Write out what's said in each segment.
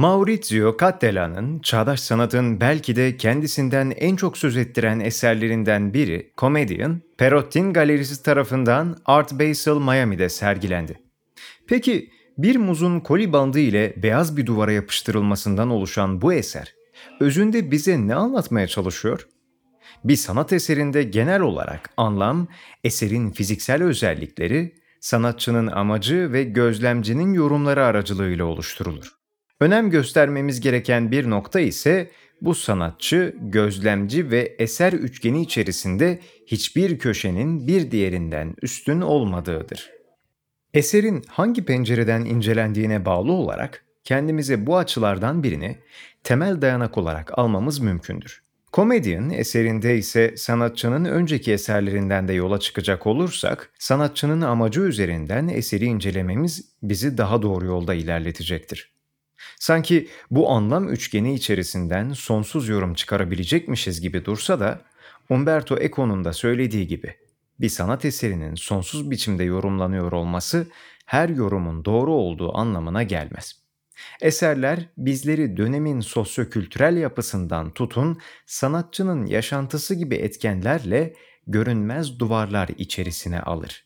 Maurizio Cattelan'ın çağdaş sanatın belki de kendisinden en çok söz ettiren eserlerinden biri Comedian, Perottin Galerisi tarafından Art Basel Miami'de sergilendi. Peki bir muzun koli bandı ile beyaz bir duvara yapıştırılmasından oluşan bu eser, özünde bize ne anlatmaya çalışıyor? Bir sanat eserinde genel olarak anlam, eserin fiziksel özellikleri, sanatçının amacı ve gözlemcinin yorumları aracılığıyla oluşturulur. Önem göstermemiz gereken bir nokta ise bu sanatçı, gözlemci ve eser üçgeni içerisinde hiçbir köşenin bir diğerinden üstün olmadığıdır. Eserin hangi pencereden incelendiğine bağlı olarak kendimize bu açılardan birini temel dayanak olarak almamız mümkündür. Comedian eserinde ise sanatçının önceki eserlerinden de yola çıkacak olursak, sanatçının amacı üzerinden eseri incelememiz bizi daha doğru yolda ilerletecektir. Sanki bu anlam üçgeni içerisinden sonsuz yorum çıkarabilecekmişiz gibi dursa da, Umberto Eco'nun da söylediği gibi, bir sanat eserinin sonsuz biçimde yorumlanıyor olması her yorumun doğru olduğu anlamına gelmez. Eserler bizleri dönemin sosyokültürel yapısından tutun sanatçının yaşantısı gibi etkenlerle görünmez duvarlar içerisine alır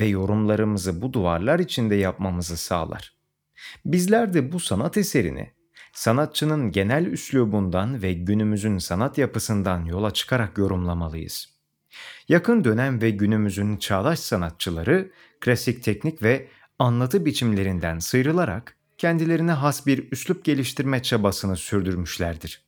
ve yorumlarımızı bu duvarlar içinde yapmamızı sağlar. Bizler de bu sanat eserini sanatçının genel üslubundan ve günümüzün sanat yapısından yola çıkarak yorumlamalıyız. Yakın dönem ve günümüzün çağdaş sanatçıları klasik teknik ve anlatı biçimlerinden sıyrılarak kendilerine has bir üslup geliştirme çabasını sürdürmüşlerdir.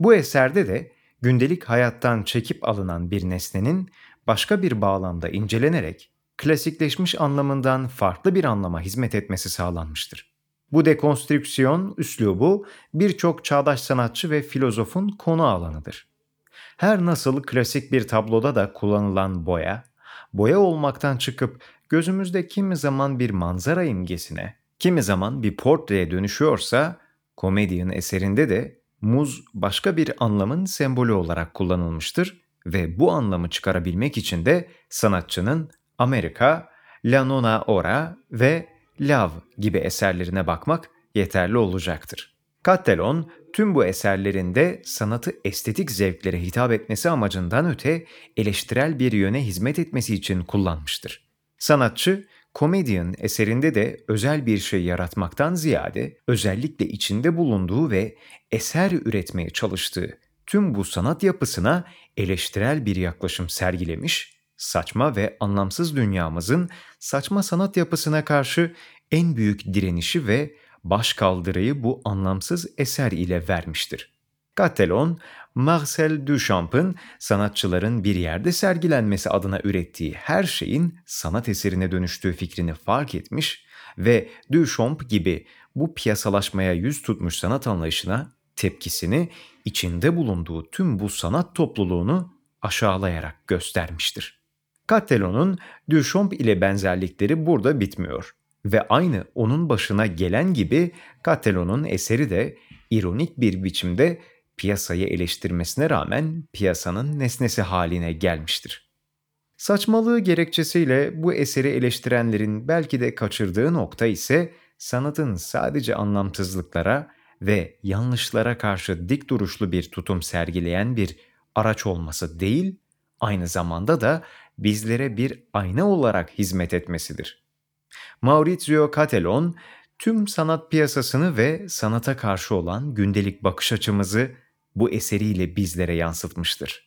Bu eserde de gündelik hayattan çekip alınan bir nesnenin başka bir bağlamda incelenerek klasikleşmiş anlamından farklı bir anlama hizmet etmesi sağlanmıştır. Bu dekonstrüksiyon üslubu birçok çağdaş sanatçı ve filozofun konu alanıdır. Her nasıl klasik bir tabloda da kullanılan boya, boya olmaktan çıkıp gözümüzde kimi zaman bir manzara imgesine, kimi zaman bir portreye dönüşüyorsa, komedyanın eserinde de muz başka bir anlamın sembolü olarak kullanılmıştır ve bu anlamı çıkarabilmek için de sanatçının Amerika, La Nona Ora ve Love gibi eserlerine bakmak yeterli olacaktır. Cattelon tüm bu eserlerinde sanatı estetik zevklere hitap etmesi amacından öte eleştirel bir yöne hizmet etmesi için kullanmıştır. Sanatçı, Comedian eserinde de özel bir şey yaratmaktan ziyade özellikle içinde bulunduğu ve eser üretmeye çalıştığı tüm bu sanat yapısına eleştirel bir yaklaşım sergilemiş saçma ve anlamsız dünyamızın saçma sanat yapısına karşı en büyük direnişi ve başkaldırıyı bu anlamsız eser ile vermiştir. Cattelon, Marcel Duchamp'ın sanatçıların bir yerde sergilenmesi adına ürettiği her şeyin sanat eserine dönüştüğü fikrini fark etmiş ve Duchamp gibi bu piyasalaşmaya yüz tutmuş sanat anlayışına tepkisini içinde bulunduğu tüm bu sanat topluluğunu aşağılayarak göstermiştir. Cattelon'un Duchamp ile benzerlikleri burada bitmiyor ve aynı onun başına gelen gibi Cattelon'un eseri de ironik bir biçimde piyasayı eleştirmesine rağmen piyasanın nesnesi haline gelmiştir. Saçmalığı gerekçesiyle bu eseri eleştirenlerin belki de kaçırdığı nokta ise sanatın sadece anlamsızlıklara ve yanlışlara karşı dik duruşlu bir tutum sergileyen bir araç olması değil, aynı zamanda da bizlere bir ayna olarak hizmet etmesidir. Maurizio Cattelon, tüm sanat piyasasını ve sanata karşı olan gündelik bakış açımızı bu eseriyle bizlere yansıtmıştır.